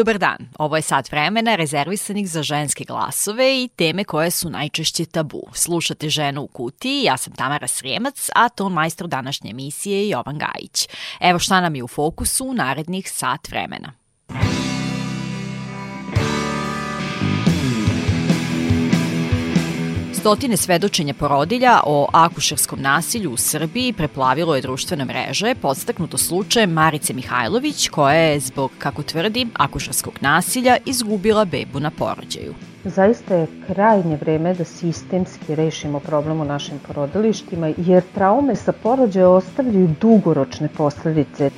Dobar dan, ovo je sat vremena rezervisanih za ženske glasove i teme koje su najčešće tabu. Slušate ženu u kutiji, ja sam Tamara Srijemac, a ton majstor današnje emisije je Jovan Gajić. Evo šta nam je u fokusu u narednih sat vremena. Stotine svedočenja porodilja o akušerskom nasilju u Srbiji preplavilo je društvene mreže, podstaknuto slučajem Marice Mihajlović, koja je zbog, kako tvrdi, akušerskog nasilja izgubila bebu na porođaju. Zaista je krajnje vreme da sistemski rešimo problem u našim porodilištima, jer traume sa porođaja ostavljaju dugoročne posledice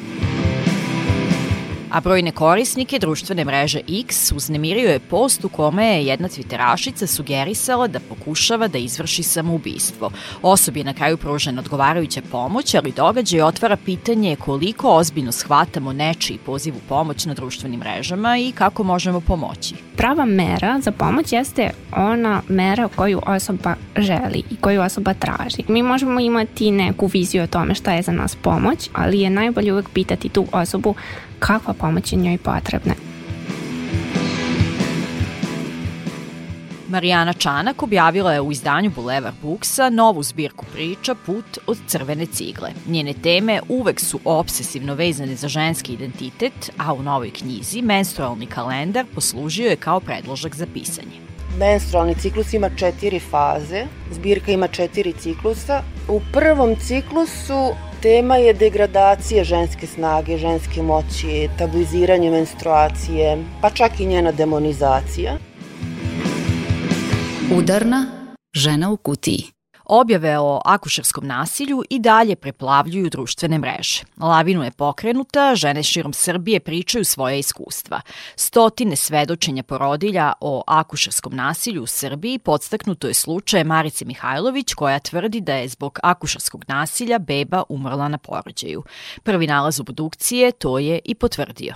a brojne korisnike društvene mreže X uznemirio je post u kome je jedna twitterašica sugerisala da pokušava da izvrši samoubistvo. Osobi je na kraju pružena odgovarajuća pomoć, ali događaj otvara pitanje koliko ozbiljno shvatamo nečiji poziv u pomoć na društvenim mrežama i kako možemo pomoći. Prava mera za pomoć jeste ona mera koju osoba želi i koju osoba traži. Mi možemo imati neku viziju o tome šta je za nas pomoć, ali je najbolje uvek pitati tu osobu kakva pomoć je njoj potrebna. Marijana Čanak objavila je u izdanju Boulevard Booksa novu zbirku priča Put od crvene cigle. Njene teme uvek su obsesivno vezane za ženski identitet, a u novoj knjizi menstrualni kalendar poslužio je kao predložak za pisanje. Menstrualni ciklus ima četiri faze, zbirka ima četiri ciklusa. U prvom ciklusu Tema je degradacija ženske snage, ženske moći, tabuiziranje menstruacije, pa čak i njena demonizacija. Udarna žena u kutiji. Objave o akušerskom nasilju i dalje preplavljuju društvene mreže. Lavinu je pokrenuta, žene širom Srbije pričaju svoje iskustva. Stotine svedočenja porodilja o akušerskom nasilju u Srbiji podstaknuto je slučaje Marice Mihajlović koja tvrdi da je zbog akušerskog nasilja beba umrla na porođaju. Prvi nalaz obdukcije to je i potvrdio.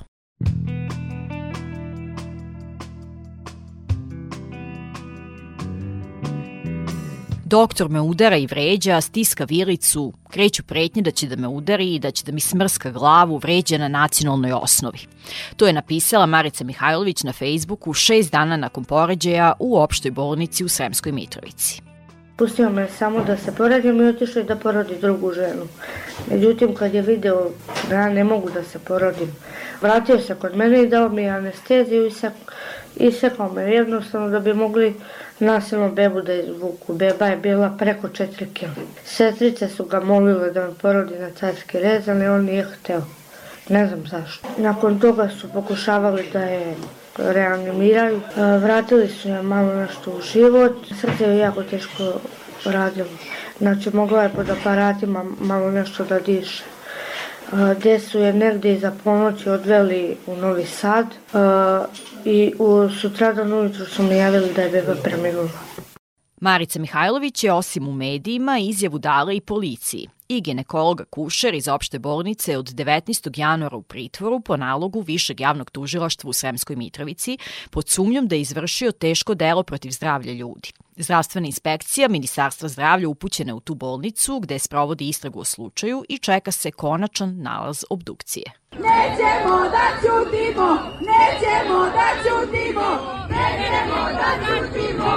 Doktor me udara i vređa, stiska vilicu, kreću pretnje da će da me udari i da će da mi smrska glavu, vređa na nacionalnoj osnovi. To je napisala Marica Mihajlović na Facebooku šest dana nakon poređaja u opštoj bolnici u Sremskoj Mitrovici. Pustio me samo da se poredim i otišao da porodi drugu ženu. Međutim, kad je video da ja ne mogu da se porodim, vratio se kod mene i dao mi anesteziju i sekao me jednostavno da bi mogli nasilno bebu da izvuku. Beba je bila preko 4 kg. Sestrice su ga molile da me porodi na carski rez, ali on nije hteo. Ne znam zašto. Nakon toga su pokušavali da je reanimiraju. E, vratili su je malo nešto u život. Srce je jako teško radilo. Znači, mogla je pod aparatima malo nešto da diše gde su je negde za ponoći odveli u Novi Sad i u sutradan ujutru su mi javili da je beba preminula. Marica Mihajlović je osim u medijima izjavu dala i policiji i ginekologa Kušer iz opšte bolnice od 19. januara u pritvoru po nalogu Višeg javnog tužilaštva u Sremskoj Mitrovici pod sumnjom da je izvršio teško delo protiv zdravlja ljudi. Zdravstvena inspekcija Ministarstva zdravlja upućena u tu bolnicu gde sprovodi istragu o slučaju i čeka se konačan nalaz obdukcije. Nećemo da ćutimo, nećemo da ćutimo, nećemo da ćutimo,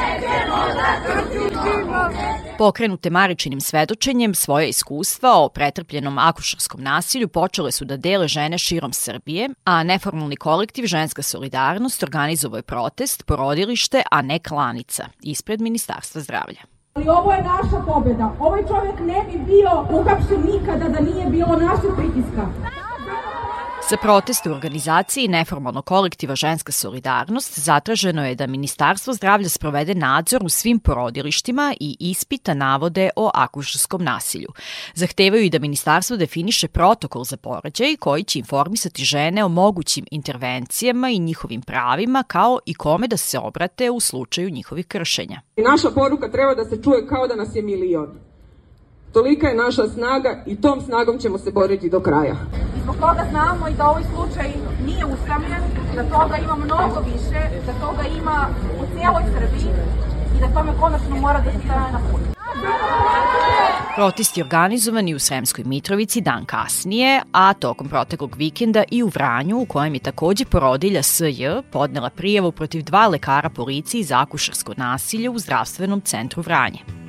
nećemo da ćutimo. Pokrenute Maričinim svedočenjem svoje iskustva o pretrpljenom akušarskom nasilju počele su da dele žene širom Srbije, a neformalni kolektiv Ženska solidarnost organizovao je protest, porodilište, a ne klanica, ispred Ministarstva zdravlja. Ali ovo je naša pobeda. Ovaj čovjek ne bi bio uhapšen nikada da nije bilo našeg pritiska. Za proteste u organizaciji neformalno kolektiva Ženska solidarnost zatraženo je da Ministarstvo zdravlja sprovede nadzor u svim porodilištima i ispita navode o akušarskom nasilju. Zahtevaju i da Ministarstvo definiše protokol za porođaj koji će informisati žene o mogućim intervencijama i njihovim pravima kao i kome da se obrate u slučaju njihovih kršenja. Naša poruka treba da se čuje kao da nas je milion. Tolika je naša snaga i tom snagom ćemo se boriti do kraja. I zbog toga znamo i da ovaj slučaj nije usamljen, da toga ima mnogo više, da toga ima u cijeloj Srbiji i da tome konačno mora da se stane na put. Protest je organizovan i u Sremskoj Mitrovici dan kasnije, a tokom proteklog vikenda i u Vranju, u kojem je takođe porodilja SJ podnela prijavu protiv dva lekara policiji za akušarsko nasilje u zdravstvenom centru Vranje.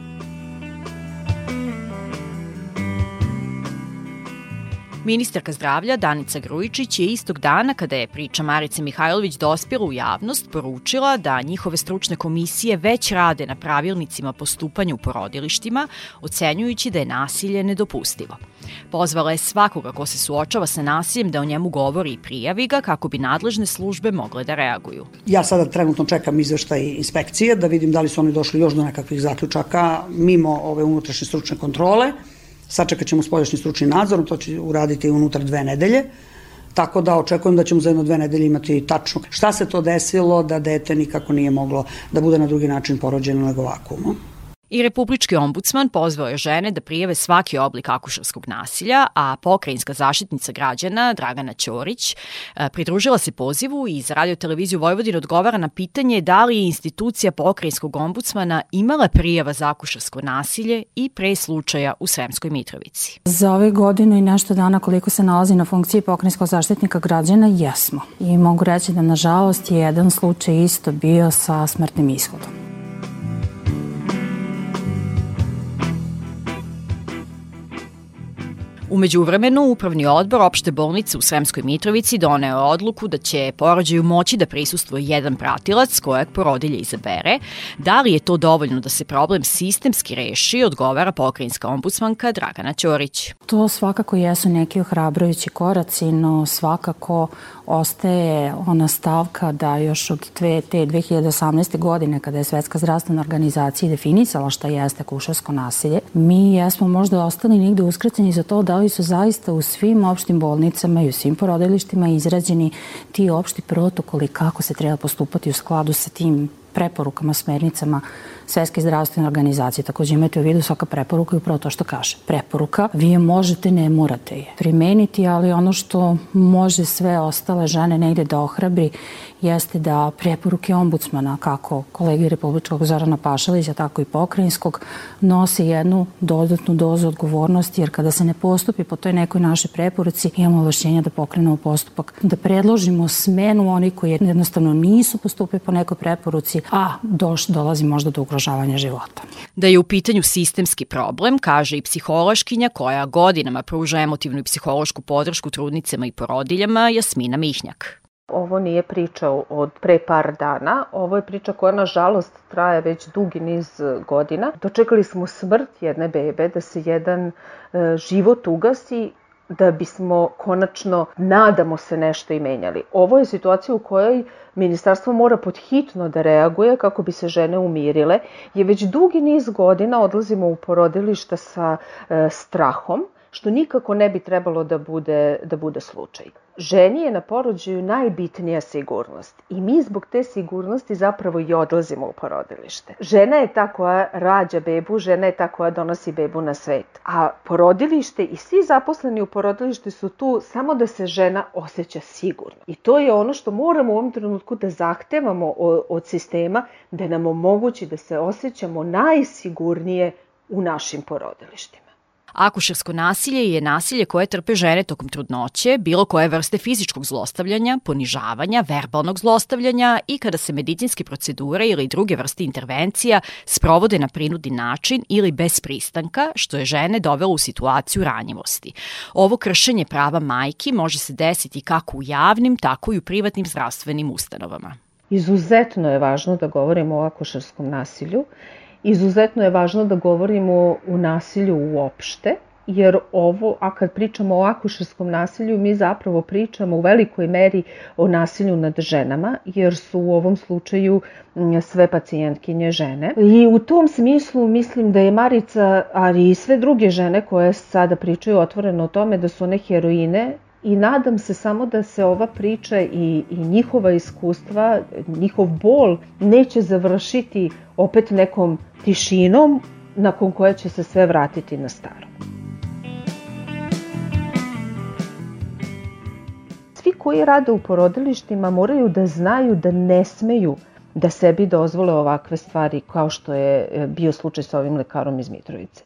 Ministarka zdravlja Danica Grujičić je istog dana kada je priča Marice Mihajlović dospjela u javnost poručila da njihove stručne komisije već rade na pravilnicima postupanja u porodilištima, ocenjujući da je nasilje nedopustivo. Pozvala je svakoga ko se suočava sa nasiljem da o njemu govori i prijavi ga kako bi nadležne službe mogle da reaguju. Ja sada trenutno čekam izveštaj inspekcije da vidim da li su oni došli još do nekakvih zaključaka mimo ove unutrašnje stručne kontrole Sačekat ćemo spoljašnji stručni nadzor, to će uraditi unutar dve nedelje. Tako da očekujem da ćemo za jedno dve nedelje imati tačno šta se to desilo da dete nikako nije moglo da bude na drugi način porođeno nego ovako. I Republički ombudsman pozvao je žene da prijave svaki oblik akušarskog nasilja, a pokrajinska zaštitnica građana Dragana Ćorić e, pridružila se pozivu i za radio televiziju Vojvodina odgovara na pitanje da li je institucija pokrajinskog ombudsmana imala prijava za akušarsko nasilje i pre slučaja u Sremskoj Mitrovici. Za ove godinu i nešto dana koliko se nalazi na funkciji pokrajinskog zaštitnika građana, jesmo. I mogu reći da nažalost je jedan slučaj isto bio sa smrtnim ishodom. Umeđu vremenu, Upravni odbor opšte bolnice u Sremskoj Mitrovici doneo odluku da će porođaju moći da prisustuje jedan pratilac kojeg porodilje izabere. Da li je to dovoljno da se problem sistemski reši, odgovara pokrajinska ombudsmanka Dragana Ćorić. To svakako jesu neki ohrabrujući koraci, no svakako ostaje ona stavka da još od te 2018. godine kada je Svetska zdravstvena organizacija definisala šta jeste kušarsko nasilje, mi jesmo možda ostali nigde uskraćeni za to da li su zaista u svim opštim bolnicama i u svim porodilištima izrađeni ti opšti protokoli kako se treba postupati u skladu sa tim preporukama, smernicama Svetske zdravstvene organizacije. Takođe imate u vidu svaka preporuka i upravo to što kaže. Preporuka, vi je možete, ne morate je primeniti, ali ono što može sve ostale žene negde da ohrabri jeste da preporuke ombudsmana, kako kolegi Republičkog Zorana Pašalića, tako i pokrajinskog, nose jednu dodatnu dozu odgovornosti, jer kada se ne postupi po toj nekoj našoj preporuci, imamo ovlašćenja da pokrenemo postupak, da predložimo smenu oni koji jednostavno nisu postupili po nekoj preporuci, a doš, dolazi možda do ugrožavanja života. Da je u pitanju sistemski problem, kaže i psihološkinja koja godinama pruža emotivnu i psihološku podršku trudnicama i porodiljama, Jasmina Mihnjak. Ovo nije priča od pre par dana, ovo je priča koja nažalost traje već dugi niz godina. Dočekali smo smrt jedne bebe, da se jedan e, život ugasi da bismo konačno, nadamo se, nešto i menjali. Ovo je situacija u kojoj ministarstvo mora podhitno da reaguje kako bi se žene umirile, je već dugi niz godina odlazimo u porodilišta sa e, strahom, što nikako ne bi trebalo da bude, da bude slučaj. Ženi je na porođaju najbitnija sigurnost i mi zbog te sigurnosti zapravo i odlazimo u porodilište. Žena je ta koja rađa bebu, žena je ta koja donosi bebu na svet. A porodilište i svi zaposleni u porodilištu su tu samo da se žena osjeća sigurno. I to je ono što moramo u ovom trenutku da zahtevamo od sistema da nam omogući da se osjećamo najsigurnije u našim porodilištima. Akušersko nasilje je nasilje koje trpe žene tokom trudnoće, bilo koje vrste fizičkog zlostavljanja, ponižavanja, verbalnog zlostavljanja i kada se medicinske procedure ili druge vrste intervencija sprovode na prinudni način ili bez pristanka, što je žene dovelo u situaciju ranjivosti. Ovo kršenje prava majki može se desiti kako u javnim, tako i u privatnim zdravstvenim ustanovama. Izuzetno je važno da govorimo o akušerskom nasilju Izuzetno je važno da govorimo o nasilju uopšte, jer ovo, a kad pričamo o akušerskom nasilju, mi zapravo pričamo u velikoj meri o nasilju nad ženama, jer su u ovom slučaju sve pacijentkinje žene. I u tom smislu mislim da je Marica, ali i sve druge žene koje sada pričaju otvoreno o tome da su one heroine, i nadam se samo da se ova priča i, i njihova iskustva, njihov bol neće završiti opet nekom tišinom, nakon koje će se sve vratiti na staro. Svi koji rade u porodilištima moraju da znaju da ne smeju da sebi dozvole ovakve stvari kao što je e, bio slučaj sa ovim lekarom iz Mitrovice.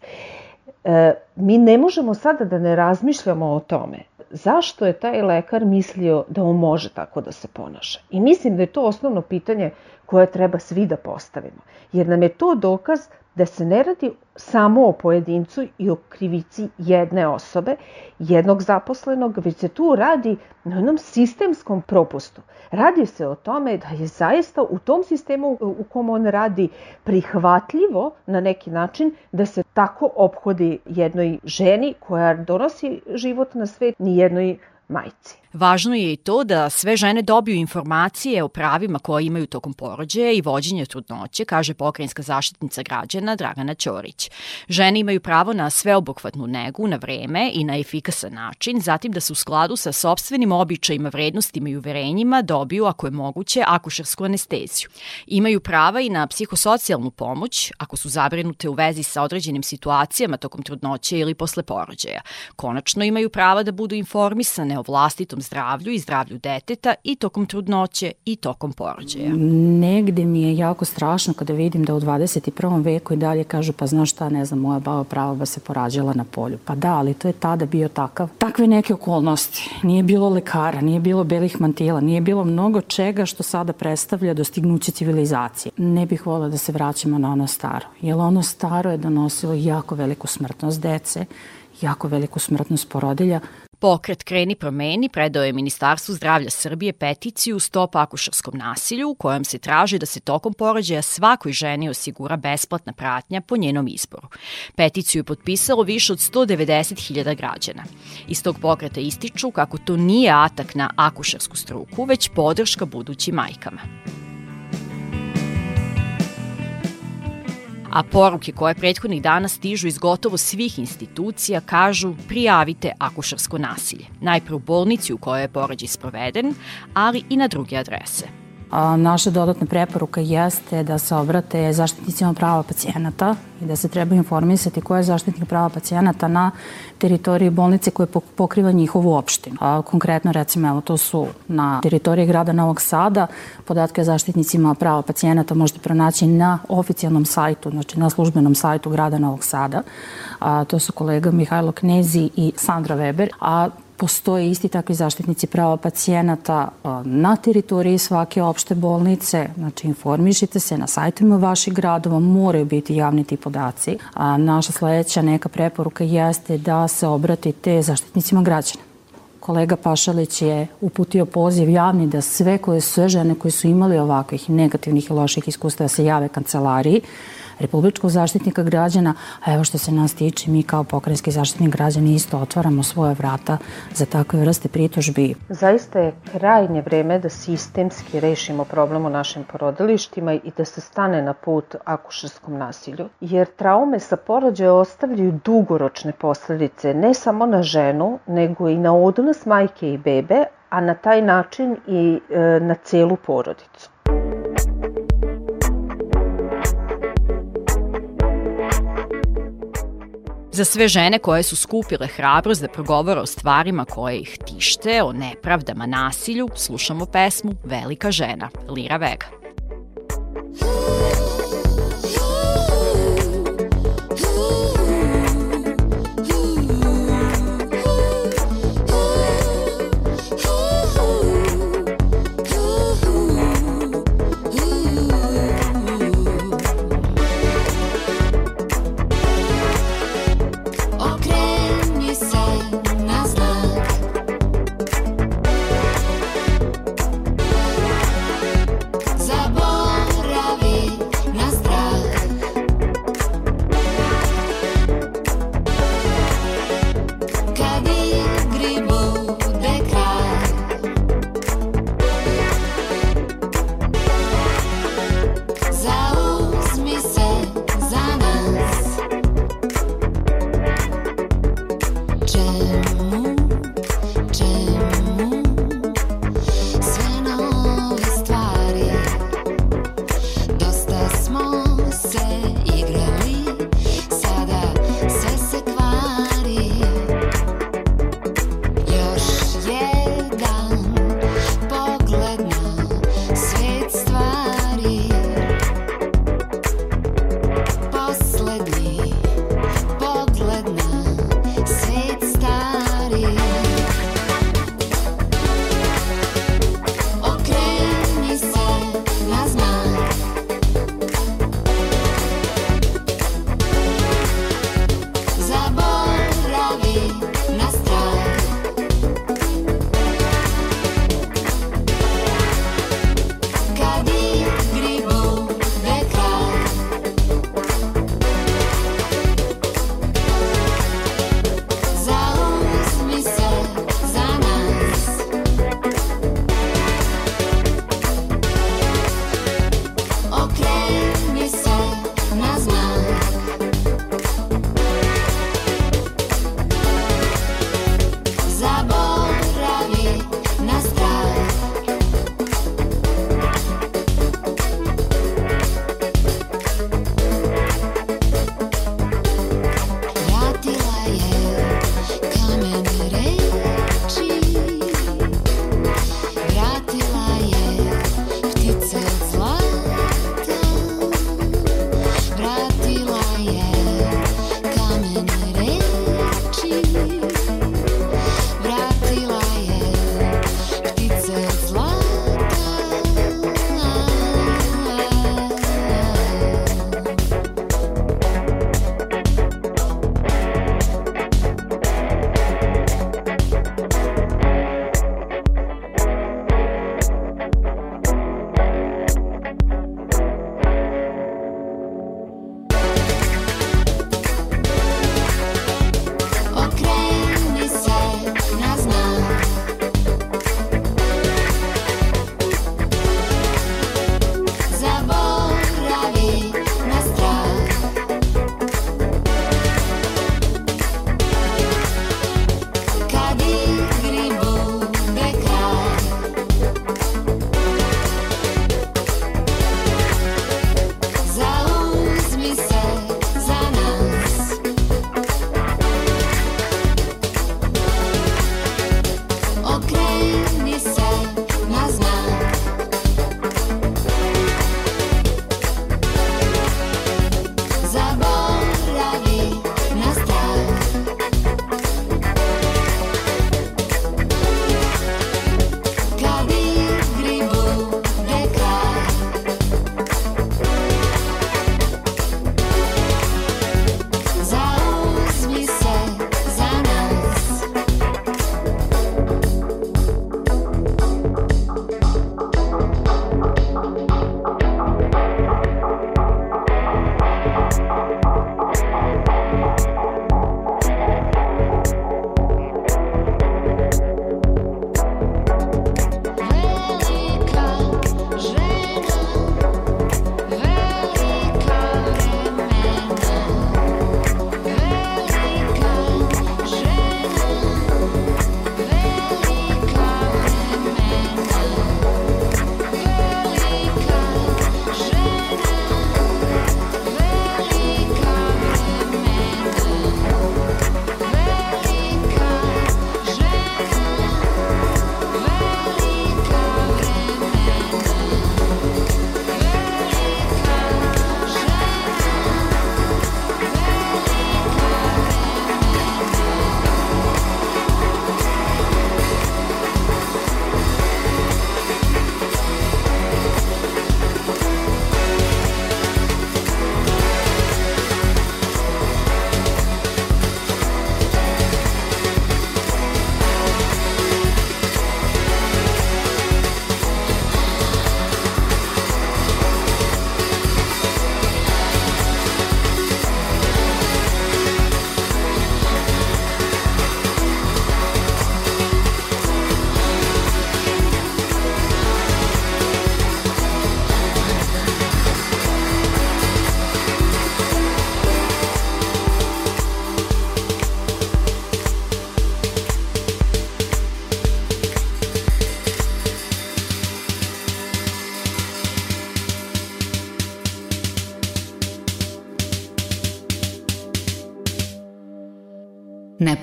E, mi ne možemo sada da ne razmišljamo o tome zašto je taj lekar mislio da on može tako da se ponaša. I mislim da je to osnovno pitanje koje treba svi da postavimo. Jer nam je to dokaz da se ne radi samo o pojedincu i o krivici jedne osobe, jednog zaposlenog, već se tu radi na jednom sistemskom propustu. Radi se o tome da je zaista u tom sistemu u kom on radi prihvatljivo na neki način da se tako obhodi jednoj ženi koja donosi život na svet ni jednoj majci. Važno je i to da sve žene dobiju informacije o pravima koje imaju tokom porođaja i vođenja trudnoće, kaže pokrajinska zaštitnica građana Dragana Ćorić. Žene imaju pravo na sveobuhvatnu negu na vreme i na efikasan način, zatim da se u skladu sa sobstvenim običajima, vrednostima i uverenjima dobiju, ako je moguće, akušersku anesteziju. Imaju prava i na psihosocijalnu pomoć, ako su zabrinute u vezi sa određenim situacijama tokom trudnoće ili posle porođaja. Konačno imaju prava da budu informisane o vlastitom zdravlju i zdravlju deteta i tokom trudnoće i tokom porođaja. Negde mi je jako strašno kada vidim da u 21. veku i dalje kažu pa znaš šta, ne znam, moja baba prava se porađala na polju. Pa da, ali to je tada bio takav, takve neke okolnosti. Nije bilo lekara, nije bilo belih mantila, nije bilo mnogo čega što sada predstavlja dostignuće civilizacije. Ne bih volila da se vraćamo na ono staro, jer ono staro je donosilo jako veliku smrtnost dece, jako veliku smrtnost porodilja, Pokret Kreni promeni predao je Ministarstvu zdravlja Srbije peticiju Stop akušarskom nasilju u kojom se traži da se tokom porođaja svakoj ženi osigura besplatna pratnja po njenom izboru. Peticiju je potpisalo više od 190.000 građana. Iz tog pokreta ističu kako to nije atak na akušarsku struku, već podrška budućim majkama. A poruke koje prethodnih dana stižu iz gotovo svih institucija kažu prijavite akušarsko nasilje. Najpre u bolnici u kojoj je porođaj sproveden, ali i na druge adrese. A naša dodatna preporuka jeste da se obrate zaštitnicima prava pacijenata i da se treba informisati ko je zaštitnik prava pacijenata na teritoriji bolnice koje pokriva njihovu opštinu. A, konkretno, recimo, evo, to su na teritoriji grada Novog Sada. Podatke o zaštitnicima prava pacijenata možete pronaći na oficijalnom sajtu, znači na službenom sajtu grada Novog Sada. A, to su kolega Mihajlo Knezi i Sandra Weber. A postoje isti takvi zaštitnici prava pacijenata na teritoriji svake opšte bolnice, znači informišite se na sajtima vaših gradova, moraju biti javni ti podaci. A naša sledeća neka preporuka jeste da se obratite zaštitnicima građana kolega Pašalić je uputio poziv javni da sve koje sve žene koje su imali ovakvih negativnih i loših iskustava se jave kancelariji Republičkog zaštitnika građana, a evo što se nas tiče, mi kao pokrajinski zaštitnik građana isto otvaramo svoje vrata za takve vrste pritužbi. Zaista je krajnje vreme da sistemski rešimo problem u našim porodilištima i da se stane na put akušerskom nasilju, jer traume sa porođaja ostavljaju dugoročne posledice ne samo na ženu, nego i na odnos majke i bebe, a na taj način i e, na celu porodicu. Za sve žene koje su skupile hrabrost da progovore o stvarima koje ih tište, o nepravdama, nasilju, slušamo pesmu Velika žena, Lira Vega.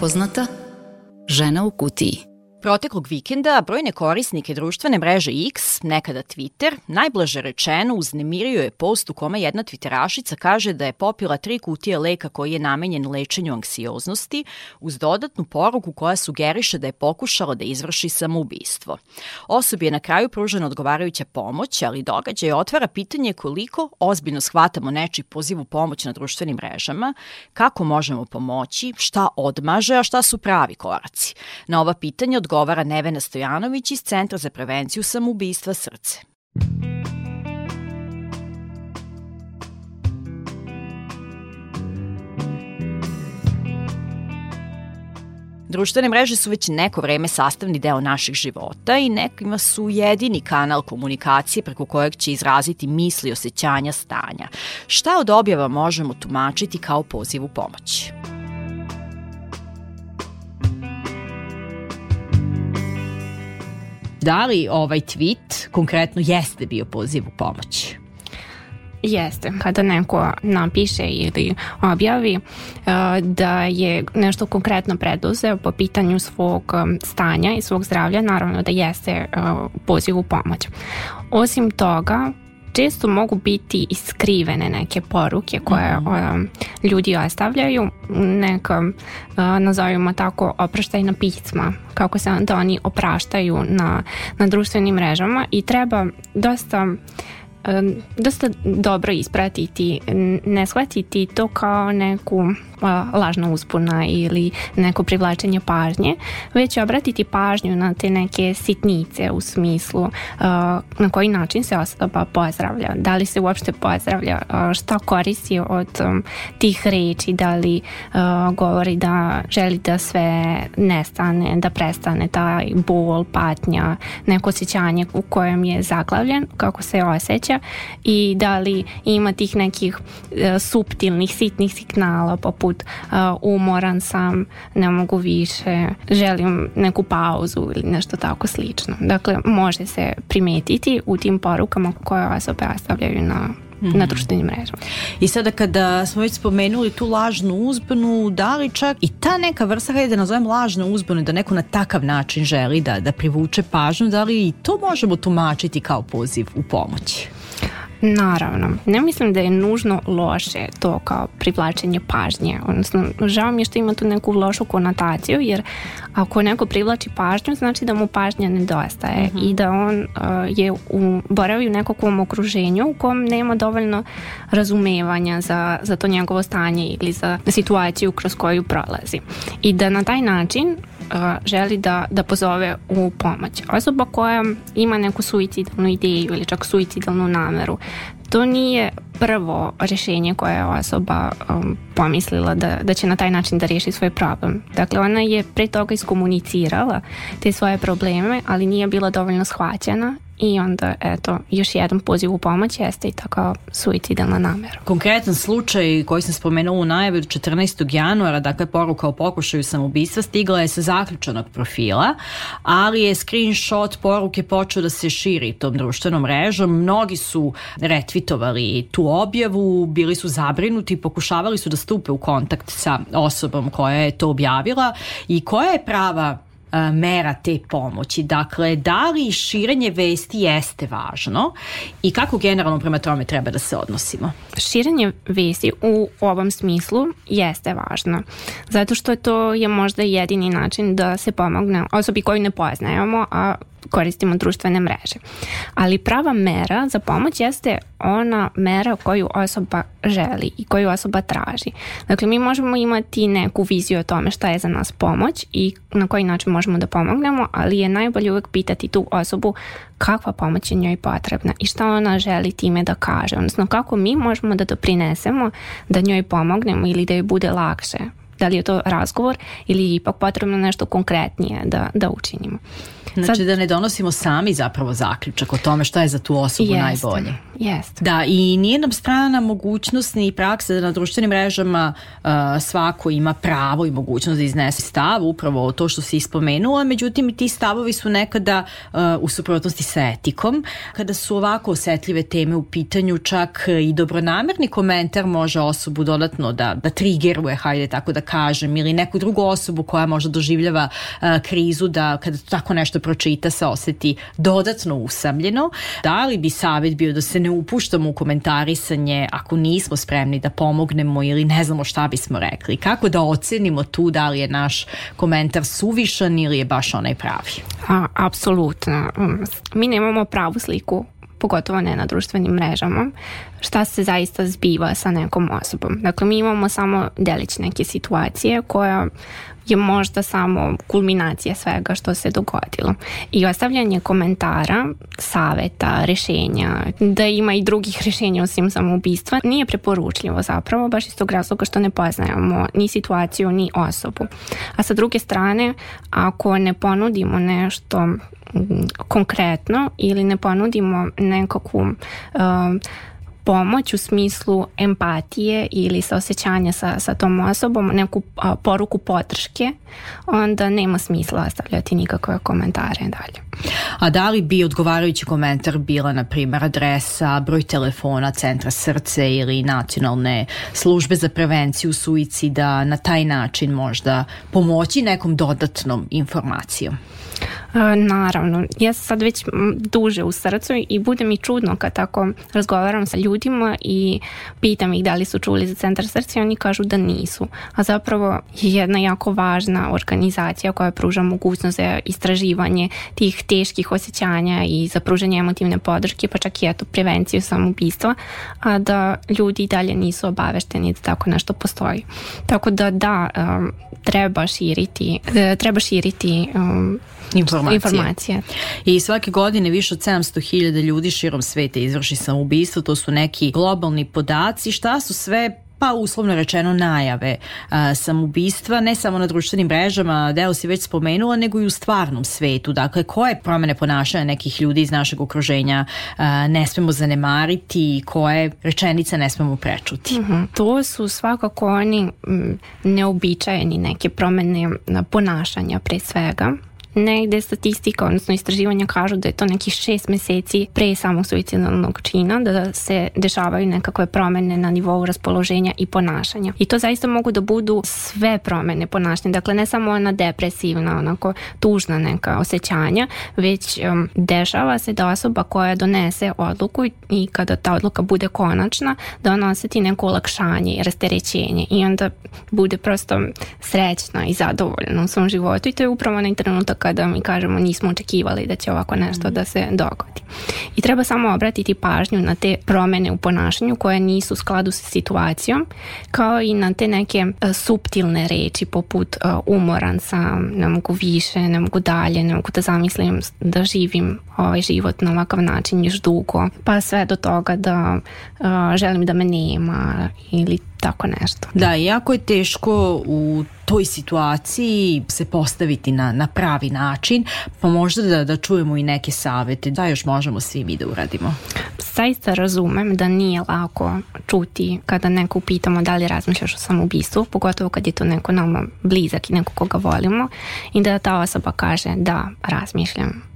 Nepoznata žena u kutiji. Proteklog vikenda brojne korisnike društvene mreže X, nekada Twitter, najblaže rečeno uznemirio je post u kome jedna twitterašica kaže da je popila tri kutije leka koji je namenjen lečenju anksioznosti uz dodatnu poruku koja sugeriše da je pokušala da izvrši samoubistvo. Osobi je na kraju pružena odgovarajuća pomoć, ali događaj otvara pitanje koliko ozbiljno shvatamo neči poziv u pomoć na društvenim mrežama, kako možemo pomoći, šta odmaže, a šta su pravi koraci. Na ova pitanja odgovara Nevena Stojanović iz Centra za prevenciju samoubistva srce. Društvene mreže su već neko vreme sastavni deo naših života i nekima su jedini kanal komunikacije preko kojeg će izraziti misli, osjećanja, stanja. Šta od objava možemo tumačiti kao poziv u pomoć? Da li ovaj tweet konkretno jeste bio poziv u pomoć? Jeste, kada neko napiše ili objavi uh, da je nešto konkretno preduzeo po pitanju svog um, stanja i svog zdravlja, naravno da jeste uh, poziv u pomoć. Osim toga, često mogu biti iskrivene neke poruke koje mm -hmm. ljudi ostavljaju, neka uh, nazovimo tako opraštajna pisma, kako se onda oni opraštaju na, na društvenim mrežama i treba dosta dosta dobro ispratiti, ne shvatiti to kao neku lažna uspuna ili neko privlačenje pažnje, već obratiti pažnju na te neke sitnice u smislu na koji način se osoba pozdravlja, da li se uopšte pozdravlja, šta koristi od um, tih reči, da li govori da želi da sve nestane, da prestane taj bol, patnja, neko osjećanje u kojem je zaglavljen, kako se osjeća i da li ima tih nekih e, suptilnih, sitnih signala poput uh, umoran sam, ne mogu više, želim neku pauzu ili nešto tako slično. Dakle, može se primetiti u tim porukama koje osobe ostavljaju na Mm -hmm. na društvenim mrežama. I sada kada smo već spomenuli tu lažnu uzbunu, da li čak i ta neka vrsta, hajde da nazovem lažnu uzbunu, da neko na takav način želi da, da privuče pažnju, da li i to možemo tumačiti kao poziv u pomoći? Naravno, ne mislim da je nužno loše to kao privlačenje pažnje, odnosno žao mi je što ima tu neku lošu konotaciju jer ako neko privlači pažnju znači da mu pažnja nedostaje mm -hmm. i da on uh, je u, boravi u nekakvom okruženju u kom nema dovoljno razumevanja za, za to njegovo stanje ili za situaciju kroz koju prolazi i da na taj način želi da, da pozove u pomoć. Osoba koja ima neku suicidalnu ideju ili čak suicidalnu nameru, to nije prvo rješenje koje je osoba um, pomislila da, da će na taj način da riješi svoj problem. Dakle, ona je pre toga iskomunicirala te svoje probleme, ali nije bila dovoljno shvaćena i onda eto još jedan poziv u pomoć jeste i tako suicidalna namera. Konkretan slučaj koji sam spomenula u najavi od 14. januara, dakle poruka o pokušaju samoubistva stigla je sa zaključanog profila, ali je screenshot poruke počeo da se širi tom društvenom mrežom. Mnogi su retvitovali tu objavu, bili su zabrinuti, pokušavali su da stupe u kontakt sa osobom koja je to objavila i koja je prava mera te pomoći. Dakle, da li širenje vesti jeste važno i kako generalno prema tome treba da se odnosimo? Širenje vesti u ovom smislu jeste važno, zato što to je možda jedini način da se pomogne osobi koju ne poznajemo, a koristimo društvene mreže. Ali prava mera za pomoć jeste ona mera koju osoba želi i koju osoba traži. Dakle, mi možemo imati neku viziju o tome šta je za nas pomoć i na koji način možemo da pomognemo, ali je najbolje uvek pitati tu osobu kakva pomoć je njoj potrebna i šta ona želi time da kaže, odnosno kako mi možemo da doprinesemo da njoj pomognemo ili da joj bude lakše. Da li je to razgovor ili ipak potrebno nešto konkretnije da, da učinimo. Znači Sad, da ne donosimo sami zapravo zaključak o tome šta je za tu osobu jeste, najbolje. Jeste. Da, i nije nam strana mogućnost ni praksa da na društvenim mrežama uh, svako ima pravo i mogućnost da iznese stav, upravo to što si ispomenula, međutim ti stavovi su nekada uh, u suprotnosti sa etikom. Kada su ovako osetljive teme u pitanju, čak i dobronamerni komentar može osobu dodatno da, da triggeruje, hajde tako da kažem, ili neku drugu osobu koja možda doživljava uh, krizu da kada tako nešto pročita se oseti dodatno usamljeno. Da li bi savjet bio da se ne upuštamo u komentarisanje ako nismo spremni da pomognemo ili ne znamo šta bismo rekli? Kako da ocenimo tu da li je naš komentar suvišan ili je baš onaj pravi? A, apsolutno. Mi nemamo pravu sliku pogotovo ne na društvenim mrežama, šta se zaista zbiva sa nekom osobom. Dakle, mi imamo samo delić neke situacije koja je možda samo kulminacija svega što se dogodilo. I ostavljanje komentara, saveta, rešenja, da ima i drugih rešenja osim samoubistva, nije preporučljivo zapravo, baš iz tog razloga što ne poznajemo ni situaciju, ni osobu. A sa druge strane, ako ne ponudimo nešto konkretno ili ne ponudimo nekakvu uh, pomoć u smislu empatije ili saosećanja sa, sa tom osobom, neku a, poruku podrške, onda nema smisla ostavljati nikakve komentare dalje. A da li bi odgovarajući komentar bila, na primjer, adresa, broj telefona Centra srce ili nacionalne službe za prevenciju suicida na taj način možda pomoći nekom dodatnom informacijom? Naravno, ja sam sad već duže u srcu i bude mi čudno kad tako razgovaram sa ljudima i pitam ih da li su čuli za centar srca i oni kažu da nisu. A zapravo je jedna jako važna organizacija koja pruža mogućnost za istraživanje tih teških osjećanja i za pružanje emotivne podrške, pa čak i eto prevenciju samoubistva, a da ljudi dalje nisu obavešteni da tako nešto postoji. Tako da da, treba širiti, e, treba širiti informacije. informacije. I svake godine više od 700.000 ljudi širom sveta izvrši samoubistvo, to su neki globalni podaci, šta su sve pa uslovno rečeno najave a, samubistva, ne samo na društvenim mrežama, deo si već spomenula, nego i u stvarnom svetu. Dakle, koje promene ponašanja nekih ljudi iz našeg okruženja a, ne smemo zanemariti, koje rečenice ne smemo prečuti? Mm -hmm. To su svakako oni m, neobičajeni neke promene ponašanja pre svega negde statistika, odnosno istraživanja kažu da je to nekih šest meseci pre samog suicidalnog čina, da se dešavaju nekakve promene na nivou raspoloženja i ponašanja. I to zaista mogu da budu sve promene ponašanja, dakle ne samo ona depresivna, onako tužna neka osjećanja, već um, dešava se da osoba koja donese odluku i kada ta odluka bude konačna, da ona oseti neko olakšanje i rasterećenje i onda bude prosto srećna i zadovoljna u svom životu i to je upravo na trenutak kada mi kažemo nismo očekivali da će ovako nešto da se dogodi. I treba samo obratiti pažnju na te promene u ponašanju koje nisu u skladu sa situacijom, kao i na te neke uh, suptilne reči poput uh, umoran sam, ne mogu više, ne mogu dalje, ne mogu da zamislim da živim ovaj život na ovakav način još dugo, pa sve do toga da uh, želim da me nema ili tako nešto. Da, jako je teško u toj situaciji se postaviti na, na pravi način, pa možda da, da čujemo i neke savete, da još možemo svi mi da uradimo. Zaista razumem da nije lako čuti kada neko pitamo da li razmišljaš o samobistvu, pogotovo kad je to neko nama blizak i neko koga volimo i da ta osoba kaže da razmišljam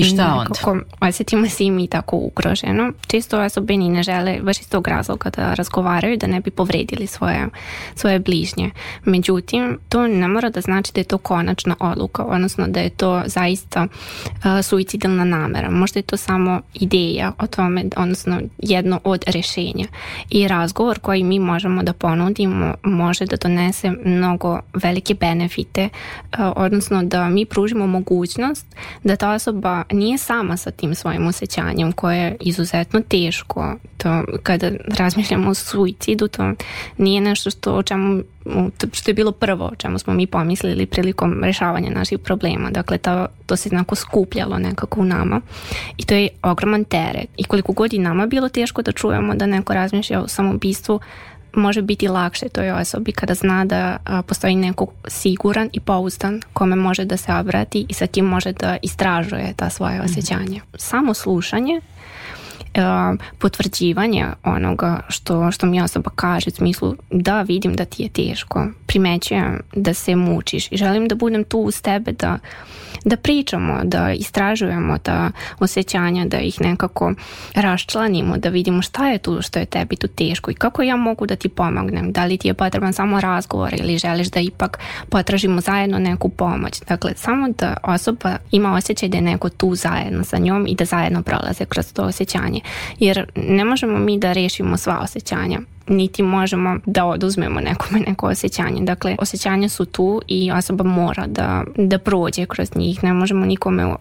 I šta onda? Kako osjetimo se i mi tako ugroženo. Čisto osobe ni ne žele baš iz tog razloga da razgovaraju, da ne bi povredili svoje, svoje bližnje. Međutim, to ne mora da znači da je to konačna odluka, odnosno da je to zaista uh, suicidalna namera. Možda je to samo ideja o tome, odnosno jedno od rešenja. I razgovor koji mi možemo da ponudimo može da donese mnogo velike benefite, uh, odnosno da mi pružimo mogućnost da ta osoba nije sama sa tim svojim osjećanjem koje je izuzetno teško. To, kada razmišljamo o suicidu, to nije nešto što, o čemu, što je bilo prvo o čemu smo mi pomislili prilikom rešavanja naših problema. Dakle, to, to se znako skupljalo nekako u nama i to je ogroman teret. I koliko god i nama bilo teško da čujemo da neko razmišlja o samobistvu, može biti lakše toj osobi kada zna da a, postoji neko siguran i pouzdan kome može da se obrati i sa kim može da istražuje ta svoje mhm. osjećanje. Samo slušanje potvrđivanje onoga što, što mi osoba kaže u smislu da vidim da ti je teško, primećujem da se mučiš i želim da budem tu uz tebe da da pričamo, da istražujemo ta osjećanja, da ih nekako raščlanimo, da vidimo šta je tu što je tebi tu teško i kako ja mogu da ti pomognem, da li ti je potreban samo razgovor ili želiš da ipak potražimo zajedno neku pomoć. Dakle, samo da osoba ima osjećaj da je neko tu zajedno sa njom i da zajedno prolaze kroz to osjećanje. Jer ne možemo mi da rešimo sva osjećanja niti možemo da oduzmemo nekome neko osjećanje. Dakle, osjećanja su tu i osoba mora da, da prođe kroz njih. Ne možemo nikome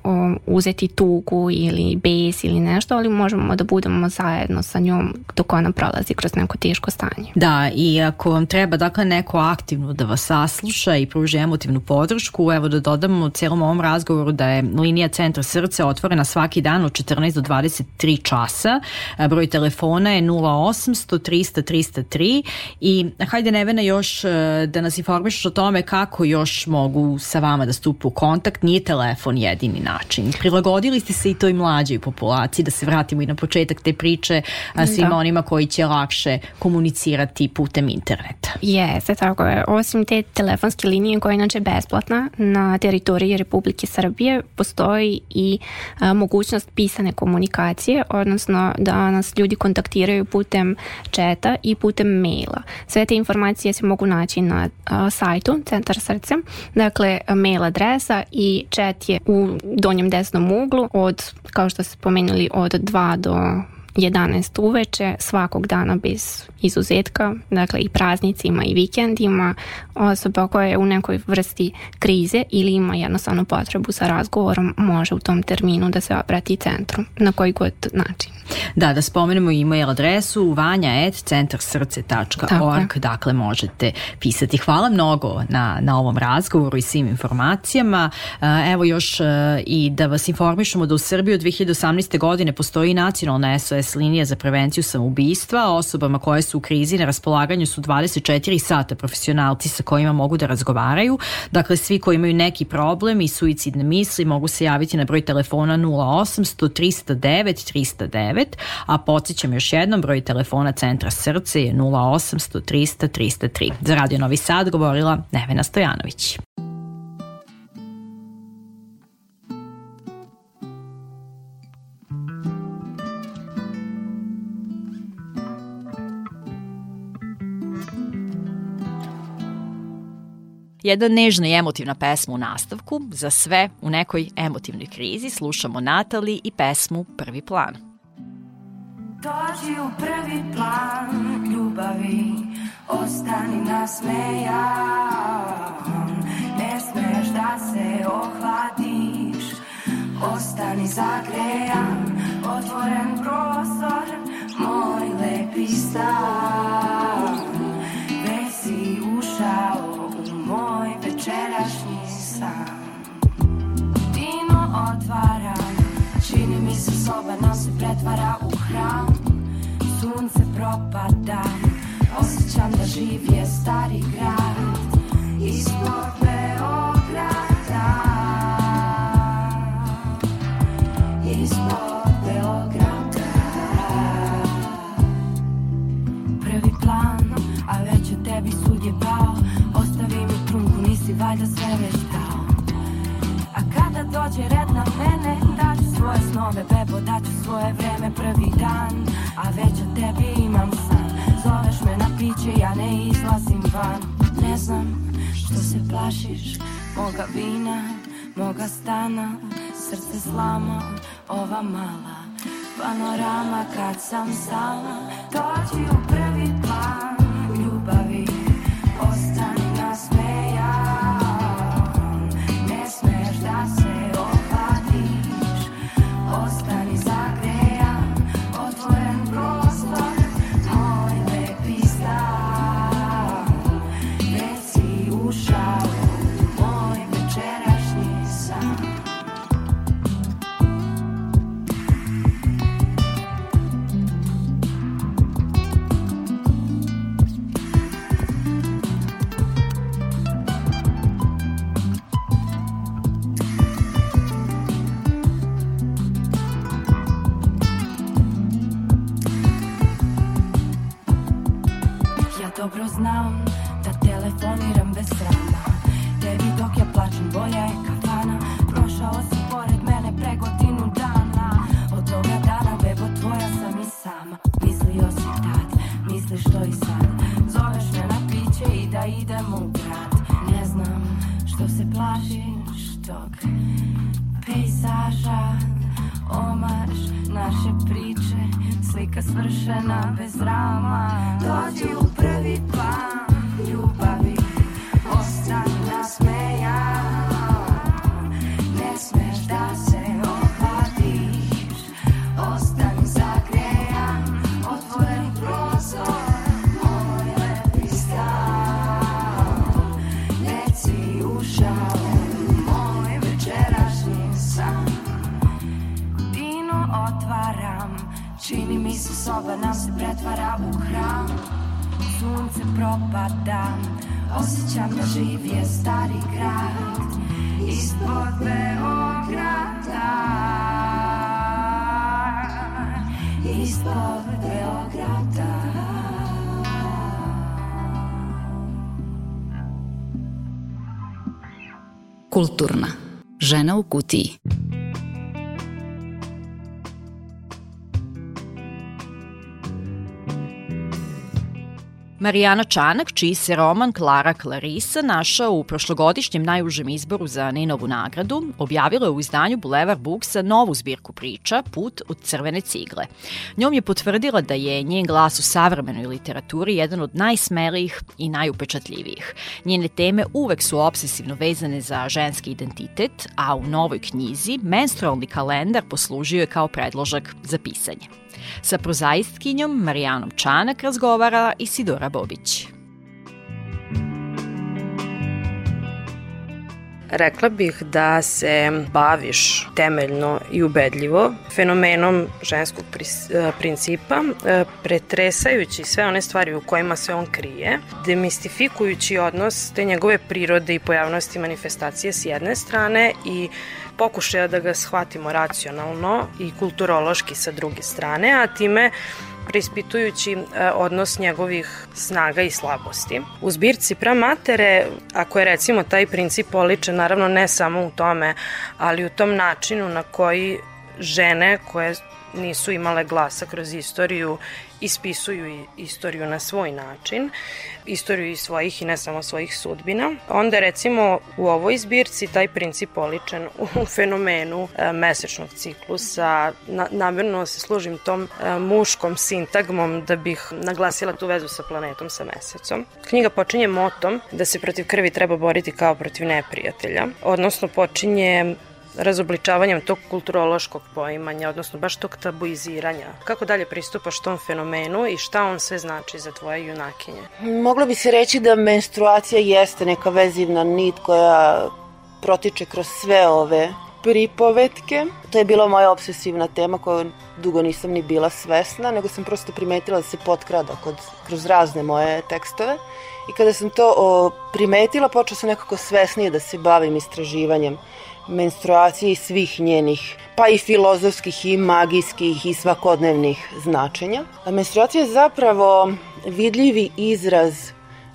uzeti tugu ili bes ili nešto, ali možemo da budemo zajedno sa njom dok ona prolazi kroz neko teško stanje. Da, i ako vam treba dakle neko aktivno da vas sasluša i pruži emotivnu podršku, evo da dodamo u cijelom ovom razgovoru da je linija Centra srce otvorena svaki dan od 14 do 23 časa. Broj telefona je 0800 300 303 i hajde Nevena još e, da nas informišeš o tome kako još mogu sa vama da stupu u kontakt, nije telefon jedini način. Prilagodili ste se i toj mlađoj populaciji, da se vratimo i na početak te priče svima da. onima koji će lakše komunicirati putem interneta. Jeste, tako je. Osim te telefonske linije koja je inače besplatna na teritoriji Republike Srbije, postoji i a, mogućnost pisane komunikacije, odnosno da nas ljudi kontaktiraju putem četa i putem maila. Sve te informacije se mogu naći na a, sajtu Centar srce. Dakle, mail adresa i chat je u donjem desnom uglu od, kao što ste spomenuli, od 2 do 11 uveče svakog dana bez izuzetka, dakle i praznicima i vikendima, osoba koja je u nekoj vrsti krize ili ima jednostavno potrebu sa razgovorom može u tom terminu da se obrati centru na koji god način. Da, da spomenemo email adresu vanja.centarsrce.org dakle možete pisati. Hvala mnogo na, na ovom razgovoru i svim informacijama. Evo još i da vas informišemo da u Srbiji od 2018. godine postoji nacionalna SOS linija za prevenciju samoubistva. Osobama koje su u krizi na raspolaganju su 24 sata profesionalci sa kojima mogu da razgovaraju. Dakle, svi koji imaju neki problem i suicidne misli mogu se javiti na broj telefona 0800 309 309, a podsjećam još jednom, broj telefona Centra Srce je 0800 300 303. Za Radio Novi Sad govorila Nevena Stojanović. Jedna nežna i emotivna pesma u nastavku, za sve u nekoj emotivnoj krizi slušamo Natali i pesmu Prvi plan. Dođi u prvi plan ljubavi, ostani nasmejan, ne smeš da se ohladiš, ostani zagrejan, otvoren prostor, moj lepi stan, Vino otvaram, čini mi se soba nam se pretvara u hram. Sunce propada, osjećam da živ je stari grad. Ispod Beograda. Ispod Beograda. Prvi plan, a već o tebi sud je pao. Si valjda sve već dođe red na mene Daću svoje snove, bebo, daću svoje vreme Prvi dan, a već o tebi imam san. Zoveš me na piće, ja ne izlazim van. Ne znam što se plašiš Moga vina, moga stana Srce slama, ova mala Panorama. Kad sam sama Dođi u prvi plan pretvara u hram sunce propada Osjećam da živ je stari grad Ispod Beograda Ispod Beograda Kulturna. Žena u kutiji. Marijana Čanak, čiji se roman Klara Clarisa našao u prošlogodišnjem najužem izboru za Ninovu nagradu, objavila je u izdanju Boulevard Booksa novu zbirku priča Put od crvene cigle. Njom je potvrdila da je njen glas u savremenoj literaturi jedan od najsmelijih i najupečatljivijih. Njene teme uvek su obsesivno vezane za ženski identitet, a u novoj knjizi menstrualni kalendar poslužio je kao predložak za pisanje. Sa prozaistkinjom Marijanom Čanak razgovara Isidora Bobić. Rekla bih da se baviš temeljno i ubedljivo fenomenom ženskog e, principa, e, pretresajući sve one stvari u kojima se on krije, demistifikujući odnos te njegove prirode i pojavnosti manifestacije s jedne strane i pokušaja da ga shvatimo racionalno i kulturološki sa druge strane, a time preispitujući e, odnos njegovih snaga i slabosti. U zbirci pramatere, ako je recimo taj princip oličen, naravno ne samo u tome, ali u tom načinu na koji žene koje nisu imale glasa kroz istoriju, ispisuju istoriju na svoj način, istoriju i svojih i ne samo svojih sudbina. Onda recimo u ovoj zbirci taj princip oličen u fenomenu e, mesečnog ciklusa. Na, namjerno se služim tom e, muškom sintagmom da bih naglasila tu vezu sa planetom, sa mesecom. Knjiga počinje motom da se protiv krvi treba boriti kao protiv neprijatelja, odnosno počinje razobličavanjem tog kulturološkog poimanja, odnosno baš tog tabuiziranja. Kako dalje pristupaš tom fenomenu i šta on sve znači za tvoje junakinje? Moglo bi se reći da menstruacija jeste neka vezivna nit koja protiče kroz sve ove pripovetke. To je bila moja obsesivna tema koju dugo nisam ni bila svesna, nego sam prosto primetila da se potkrada kod, kroz razne moje tekstove. I kada sam to o, primetila, počela sam nekako svesnije da se bavim istraživanjem menstruacije i svih njenih, pa i filozofskih i magijskih i svakodnevnih značenja. A menstruacija je zapravo vidljivi izraz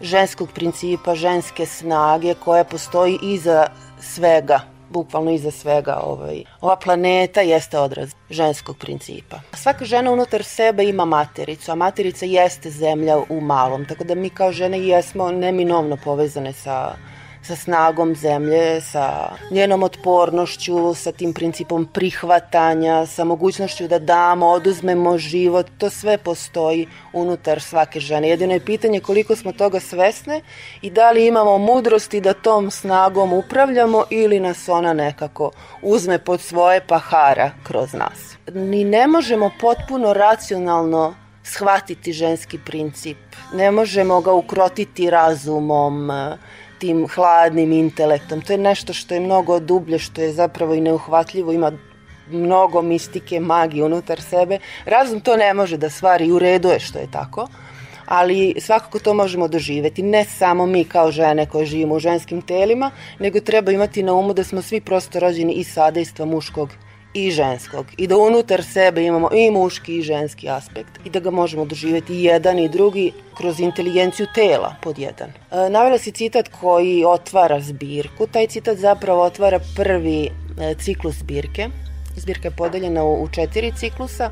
ženskog principa, ženske snage koja postoji iza svega bukvalno iza svega ovaj. Ova planeta jeste odraz ženskog principa. Svaka žena unutar sebe ima matericu, a materica jeste zemlja u malom, tako da mi kao žene jesmo neminovno povezane sa sa snagom zemlje, sa njenom otpornošću, sa tim principom prihvatanja, sa mogućnošću da damo, oduzmemo život, to sve postoji unutar svake žene. Jedino je pitanje koliko smo toga svesne i da li imamo mudrosti da tom snagom upravljamo ili nas ona nekako uzme pod svoje pahara kroz nas. Ni ne možemo potpuno racionalno shvatiti ženski princip. Ne možemo ga ukrotiti razumom, tim hladnim intelektom. To je nešto što je mnogo dublje, što je zapravo i neuhvatljivo, ima mnogo mistike, magije unutar sebe. Razum to ne može da stvari u redu je što je tako, ali svakako to možemo doživeti. Ne samo mi kao žene koje živimo u ženskim telima, nego treba imati na umu da smo svi prosto rođeni iz sadejstva muškog i ženskog i da unutar sebe imamo i muški i ženski aspekt i da ga možemo doživeti i jedan i drugi kroz inteligenciju tela pod jedan. E, navela si citat koji otvara zbirku, taj citat zapravo otvara prvi e, ciklus zbirke. Zbirka je podeljena u, u četiri ciklusa.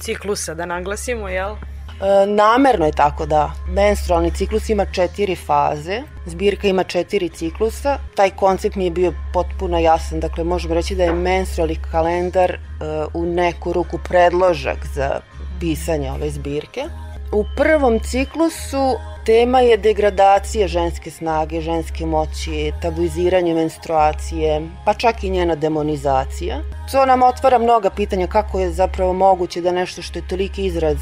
Ciklusa, da naglasimo, jel? E, namerno je tako da menstrualni ciklus ima četiri faze, zbirka ima četiri ciklusa, taj koncept mi je bio potpuno jasan, dakle možemo reći da je menstrualni kalendar e, u neku ruku predložak za pisanje ove zbirke. U prvom ciklusu tema je degradacija ženske snage, ženske moći, tabuiziranje menstruacije, pa čak i njena demonizacija. To nam otvara mnoga pitanja kako je zapravo moguće da nešto što je toliki izraz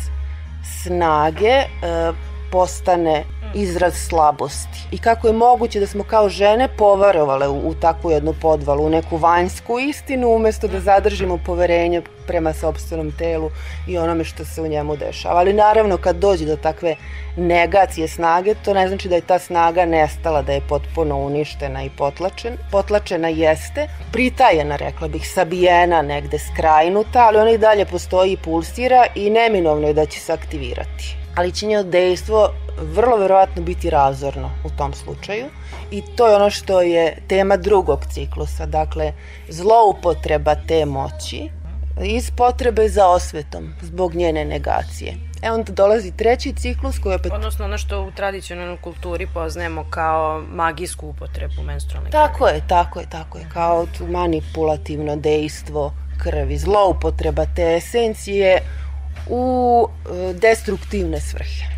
snage e, postane izraz slabosti i kako je moguće da smo kao žene povarovale u, u takvu jednu podvalu, u neku vanjsku istinu umesto da zadržimo poverenje prema sobstvenom telu i onome što se u njemu dešava. Ali naravno kad dođe do takve negacije snage, to ne znači da je ta snaga nestala, da je potpuno uništena i potlačen. Potlačena jeste, pritajena, rekla bih, sabijena, negde skrajnuta, ali ona i dalje postoji i pulsira i neminovno je da će se aktivirati ali će njeno dejstvo vrlo verovatno biti razorno u tom slučaju i to je ono što je tema drugog ciklusa, dakle zloupotreba te moći iz potrebe za osvetom zbog njene negacije. E onda dolazi treći ciklus koji opet... Odnosno ono što u tradicionalnoj kulturi poznajemo kao magijsku upotrebu menstrualne krvi. Tako je, tako je, tako je. Kao manipulativno dejstvo krvi, zloupotreba te esencije u e, destruktivne svrhe.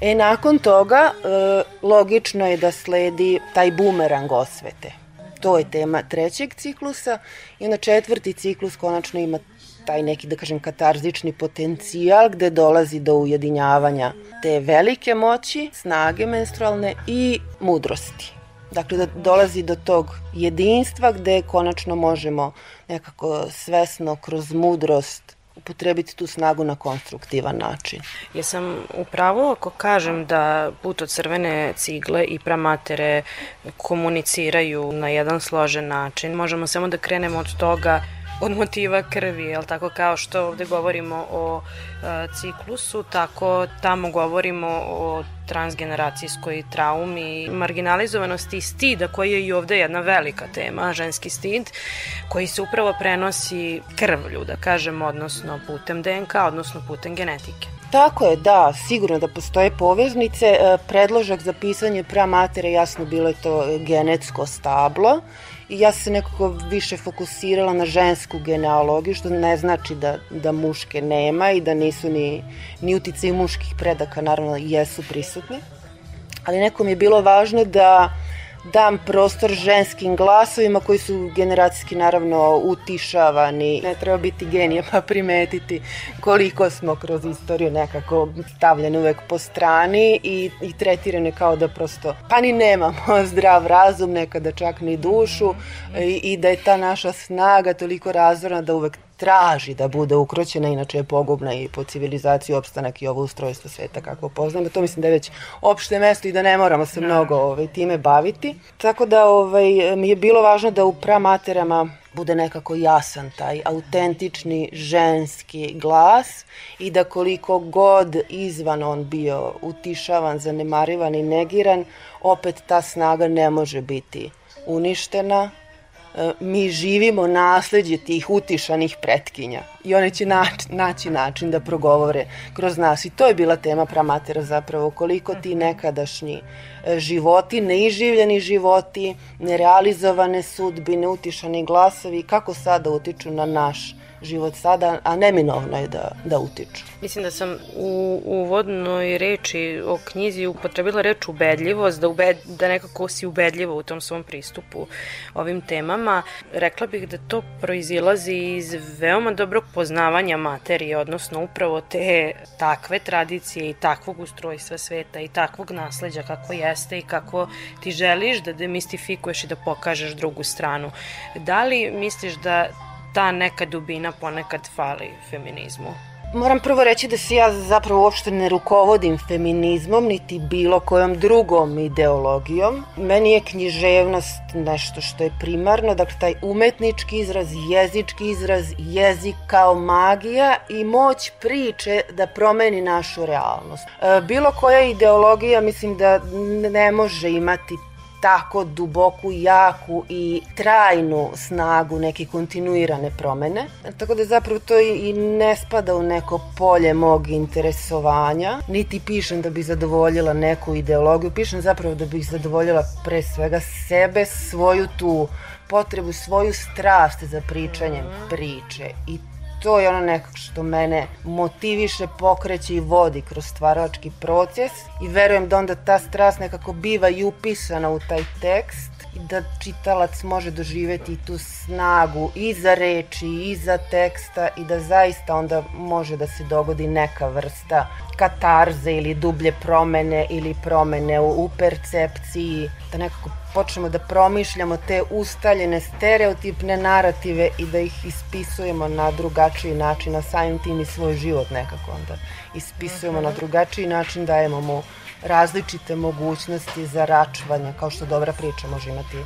E, nakon toga, e, logično je da sledi taj bumerang osvete. To je tema trećeg ciklusa i onda četvrti ciklus konačno ima taj neki, da kažem, katarzični potencijal gde dolazi do ujedinjavanja te velike moći, snage menstrualne i mudrosti. Dakle, da dolazi do tog jedinstva gde konačno možemo nekako svesno kroz mudrost upotrebiti tu snagu na konstruktivan način. Jesam upravo ako kažem da put od crvene cigle i pramatere komuniciraju na jedan složen način. Možemo samo da krenemo od toga od motiva krvi, jel tako kao što ovde govorimo o e, ciklusu, tako tamo govorimo o transgeneracijskoj traumi, marginalizovanosti i stida koji je i ovde jedna velika tema, ženski stid, koji se upravo prenosi krvlju, da kažem, odnosno putem DNK, odnosno putem genetike. Tako je, da, sigurno da postoje poveznice. E, predložak za pisanje pramatere jasno bilo je to genetsko stablo i ja se nekako više fokusirala na žensku genealogiju, što ne znači da, da muške nema i da nisu ni, ni utice i muških predaka, naravno jesu prisutni. Ali nekom je bilo važno da dam prostor ženskim glasovima koji su generacijski naravno utišavani. Ne treba biti genije pa primetiti koliko smo kroz istoriju nekako stavljeni uvek po strani i, i tretirane kao da prosto pa ni nemamo zdrav razum, nekada čak ni dušu i, i da je ta naša snaga toliko razvorna da uvek traži da bude ukroćena, inače je pogubna i po civilizaciju opstanak i ovo ustrojstvo sveta kako poznamo. To mislim da je već opšte mesto i da ne moramo se mnogo ovaj, time baviti. Tako da ovaj, mi je bilo važno da u pramaterama bude nekako jasan taj autentični ženski glas i da koliko god izvan on bio utišavan, zanemarivan i negiran, opet ta snaga ne može biti uništena, mi živimo nasledđe tih utišanih pretkinja i one će naći, naći način da progovore kroz nas. I to je bila tema pramatera zapravo koliko ti nekadašnji e, životi, neiživljeni životi, nerealizovane sudbine, utišani glasovi kako sada utiču na naš život sada, a neminovno je da, da utiču. Mislim da sam u uvodnoj reči o knjizi upotrebila reč ubedljivost, da, ubed, da nekako si ubedljiva u tom svom pristupu ovim temama. Rekla bih da to proizilazi iz veoma dobrog poznavanja materije, odnosno upravo te takve tradicije i takvog ustrojstva sveta i takvog nasleđa kako jeste i kako ti želiš da demistifikuješ i da pokažeš drugu stranu. Da li misliš da ta neka dubina ponekad fali feminizmu? Moram prvo reći da se ja zapravo uopšte ne rukovodim feminizmom, niti bilo kojom drugom ideologijom. Meni je književnost nešto što je primarno, dakle taj umetnički izraz, jezički izraz, jezik kao magija i moć priče da promeni našu realnost. E, bilo koja ideologija mislim da ne može imati tako duboku, jaku i trajnu snagu neke kontinuirane promene. Tako da zapravo to i ne spada u neko polje mog interesovanja, niti pišem da bih zadovoljila neku ideologiju, pišem zapravo da bih zadovoljila pre svega sebe, svoju tu potrebu, svoju strast za pričanjem priče. I to je ono nekako što mene motiviše, pokreće i vodi kroz stvarački proces i verujem da onda ta strast nekako biva i upisana u taj tekst da čitalac može doživeti tu snagu i za reči i za teksta i da zaista onda može da se dogodi neka vrsta katarze ili dublje promene ili promene u, u percepciji, da nekako počnemo da promišljamo te ustaljene stereotipne narative i da ih ispisujemo na drugačiji način, a samim tim i svoj život nekako onda ispisujemo na drugačiji način, dajemo mu različite mogućnosti za račvanje, kao što dobra priča može imati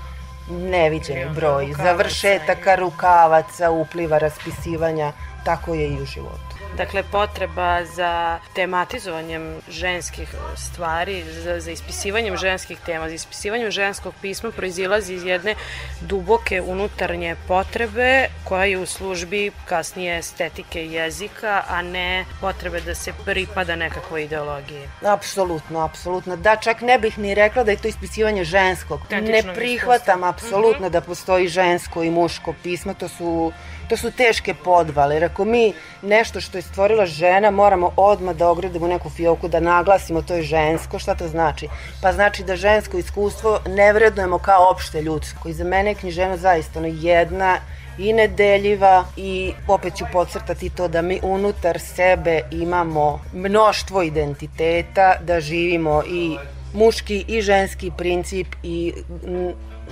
neviđeni broj završetaka, rukavaca, upliva, raspisivanja, tako je i u životu. Dakle, potreba za tematizovanjem ženskih stvari, za, za ispisivanjem ženskih tema, za ispisivanjem ženskog pisma proizilazi iz jedne duboke unutarnje potrebe koja je u službi kasnije estetike jezika, a ne potrebe da se pripada nekakvoj ideologiji. Apsolutno, apsolutno. Da, čak ne bih ni rekla da je to ispisivanje ženskog. Ne prihvatam apsolutno mm -hmm. da postoji žensko i muško pismo, to su to su teške podvale, jer ako mi nešto što je stvorila žena moramo odmah da ogradimo neku fioku, da naglasimo to je žensko, šta to znači? Pa znači da žensko iskustvo ne vrednujemo kao opšte ljudsko. I za mene je knjižena zaista ono jedna i nedeljiva i opet ću podcrtati to da mi unutar sebe imamo mnoštvo identiteta, da živimo i muški i ženski princip i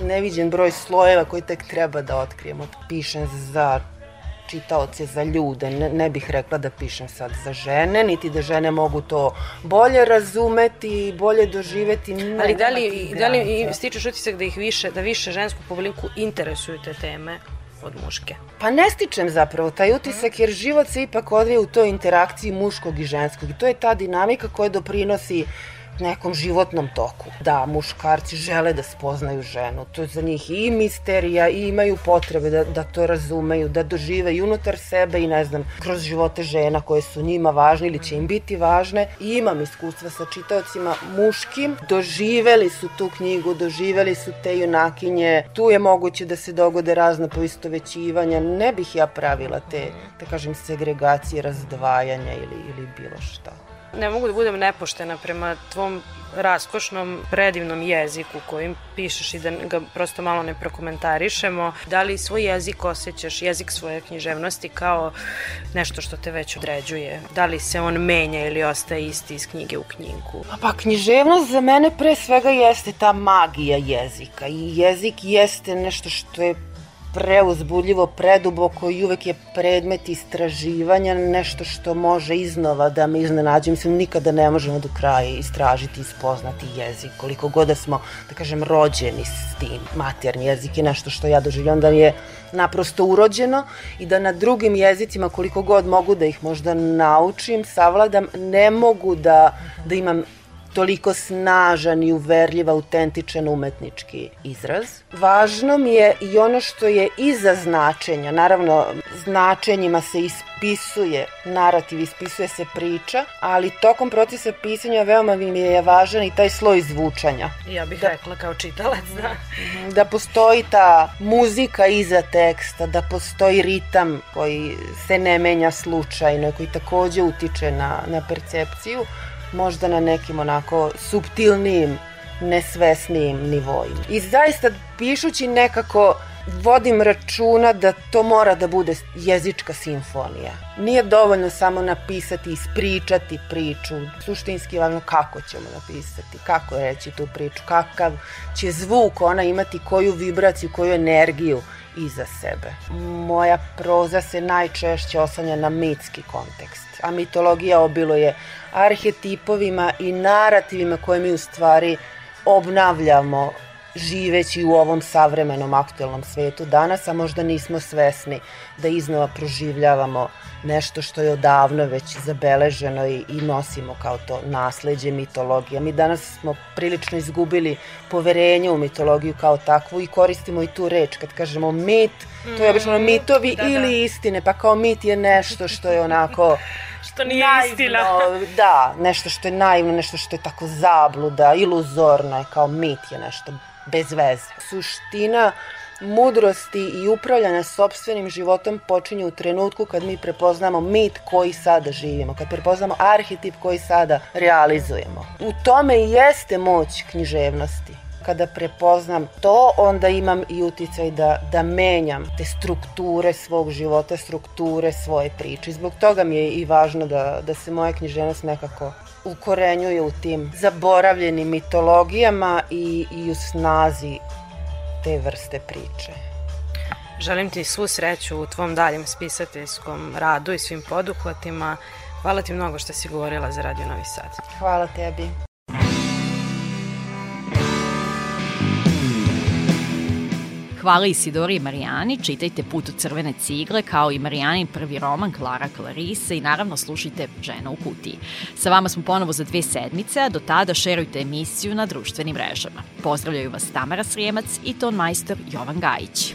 neviđen broj slojeva koji tek treba da otkrijemo. Pišem za čitaoce, za ljude. Ne, ne bih rekla da pišem sad za žene, niti da žene mogu to bolje razumeti i bolje doživeti. Ne, Ali da li, da li stičeš utisak da ih više, da više žensku publiku interesuju te teme? od muške? Pa ne stičem zapravo taj utisak jer život se ipak odvija u toj interakciji muškog i ženskog i to je ta dinamika koja doprinosi nekom životnom toku. Da, muškarci žele da spoznaju ženu, to je za njih i misterija i imaju potrebe da, da to razumeju, da dožive i unutar sebe i ne znam, kroz živote žena koje su njima važne ili će im biti važne. I imam iskustva sa čitaocima muškim, doživeli su tu knjigu, doživeli su te junakinje, tu je moguće da se dogode razna poistovećivanja, ne bih ja pravila te, da kažem, segregacije, razdvajanja ili, ili bilo šta. Ne mogu da budem nepoštena prema tvom raskošnom, predivnom jeziku kojim pišeš i da ga prosto malo ne prokomentarišemo. Da li svoj jezik osjećaš, jezik svoje književnosti kao nešto što te već određuje? Da li se on menja ili ostaje isti iz knjige u knjigu? Pa književnost za mene pre svega jeste ta magija jezika i jezik jeste nešto što je preuzbudljivo, preduboko i uvek je predmet istraživanja, nešto što može iznova da me iznenađe. Mislim, nikada ne možemo do kraja istražiti i spoznati jezik, koliko god da smo, da kažem, rođeni s tim. Materni jezik je nešto što ja doživljam da je naprosto urođeno i da na drugim jezicima, koliko god mogu da ih možda naučim, savladam, ne mogu da, da imam toliko snažan i uverljiv, autentičan umetnički izraz. Važno mi je i ono što je iza značenja, naravno značenjima se ispisuje narativ, ispisuje se priča, ali tokom procesa pisanja veoma mi je važan i taj sloj zvučanja. Ja bih da, rekla kao čitalac, da. Da postoji ta muzika iza teksta, da postoji ritam koji se ne menja slučajno, koji takođe utiče na, na percepciju možda na nekim onako subtilnijim, nesvesnijim nivoima. I zaista pišući nekako vodim računa da to mora da bude jezička simfonija. Nije dovoljno samo napisati, ispričati priču. Suštinski je važno kako ćemo napisati, kako reći tu priču, kakav će zvuk ona imati, koju vibraciju, koju energiju iza sebe. Moja proza se najčešće oslanja na mitski kontekst, a mitologija obiluje arhetipovima i narativima koje mi u stvari obnavljamo živeći u ovom savremenom aktuelnom svetu danas, a možda nismo svesni da iznova proživljavamo nešto što je odavno već zabeleženo i, i nosimo kao to nasledđe mitologija. Mi danas smo prilično izgubili poverenje u mitologiju kao takvu i koristimo i tu reč. Kad kažemo mit, to je obično mitovi da, da. ili istine, pa kao mit je nešto što je onako što nije naivno, istina. da, nešto što je naivno, nešto što je tako zabluda, iluzorno je, kao mit je nešto bez veze. Suština mudrosti i upravljanja sobstvenim životom počinje u trenutku kad mi prepoznamo mit koji sada živimo, kad prepoznamo arhetip koji sada realizujemo. U tome i jeste moć književnosti kada prepoznam to, onda imam i uticaj da, da menjam te strukture svog života, strukture svoje priče. Zbog toga mi je i važno da, da se moja književnost nekako ukorenjuje u tim zaboravljenim mitologijama i, i u snazi te vrste priče. Želim ti svu sreću u tvom daljem spisateljskom radu i svim poduhvatima. Hvala ti mnogo što si govorila za Radio Novi Sad. Hvala tebi. Hvala Isidori i Marijani, čitajte Put u crvene cigle kao i Marijanin prvi roman Klara Clarise i naravno slušajte Žena u kutiji. Sa vama smo ponovo za dve sedmice, a do tada šerujte emisiju na društvenim mrežama. Pozdravljaju vas Tamara Srijemac i ton majstor Jovan Gajić.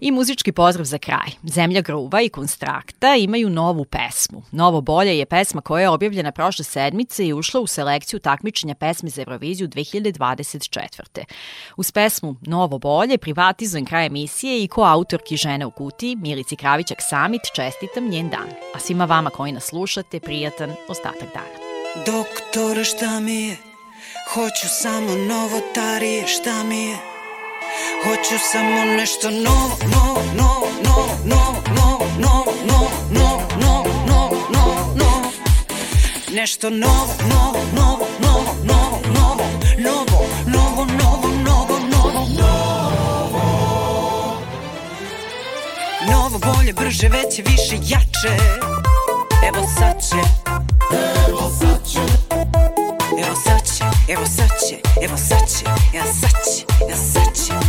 I muzički pozdrav za kraj. Zemlja gruva i Konstrakta imaju novu pesmu. Novo bolje je pesma koja je objavljena prošle sedmice i ušla u selekciju takmičenja pesme za Euroviziju 2024. Uz pesmu Novo bolje privatizujem kraj emisije i koautorki Žene u kutiji Milici Kravićak Samit čestitam njen dan. A svima vama koji nas slušate, prijatan ostatak dana. Doktore šta mi je? Hoću samo novotarije šta mi je? Hoću samo nešto novo, novo, novo, novo, novo, novo, novo, novo, novo, novo, novo, novo, Nešto novo, novo, novo, novo, novo, novo, novo, novo, novo, novo, novo. Novo, bolje, brže, veće, više, jače. Evo sad će. Evo sad će. Evo sad će, evo sad će, evo sad će, evo sad će, evo sad će,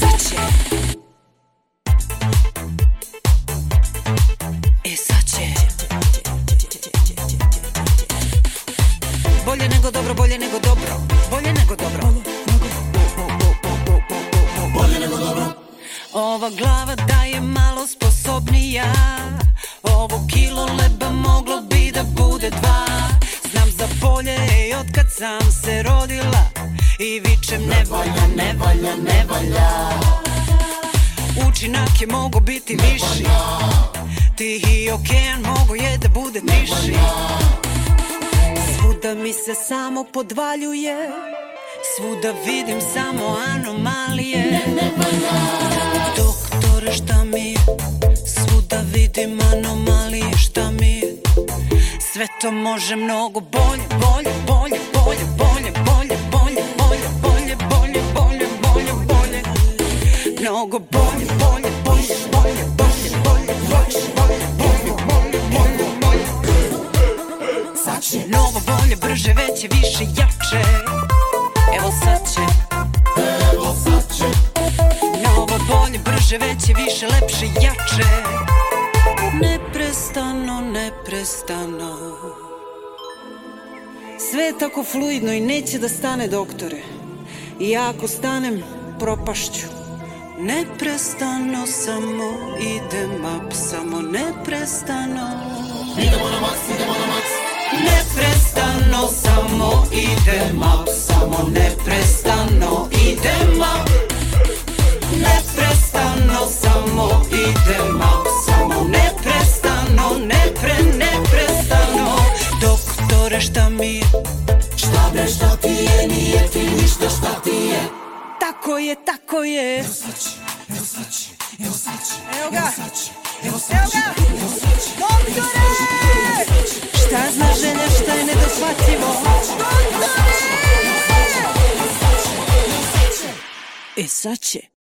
sad će. E sad će. Bolje nego dobro, bolje nego dobro, bolje nego dobro. Bolje nego dobro. Ova glava da je malo sposobnija Ovo kilo leba moglo bi da bude dva Za bolje i od kad sam se rodila I vičem ne valja, ne valja, ne valja Učinak je mogo biti viši. Tihi okean mogo je da bude tiši. Svuda mi se samo podvaljuje Svuda vidim samo anomalije. Doktore šta mi je? Svuda vidim anomalije šta mi je Sve to može mnogo bolje, bolje, bolje, bolje, bolje, bolje, bolje, bolje, bolje, bolje, bolje, bolje, bolje Mnogo bolje, bolje, bolje, bolje, bolje, bolje, bolje, bolje, bolje, bolje, bolje, bolje Sad će Novo bolje, brže, veće, više, jače Evo sad će Evo sad će Novo bolje, brže, veće, više, lepše, jače Neprestano, Sve je tako fluidno i neće da stane doktore. I ja ako stanem, propašću. Neprestano samo idem up, samo neprestano. Idemo na maks, idemo na maks. Neprestano samo idem up, samo neprestano idem up. Neprestano samo idem up, Doktore šta mi je? Šta bre šta ti je, nije ti ništa šta ti je Tako je, tako je Evo će, evo će, evo će Evo ga, evo će, evo će Doktore! Šta zna želja, šta je nedoshvatljivo? Doktore! E sad će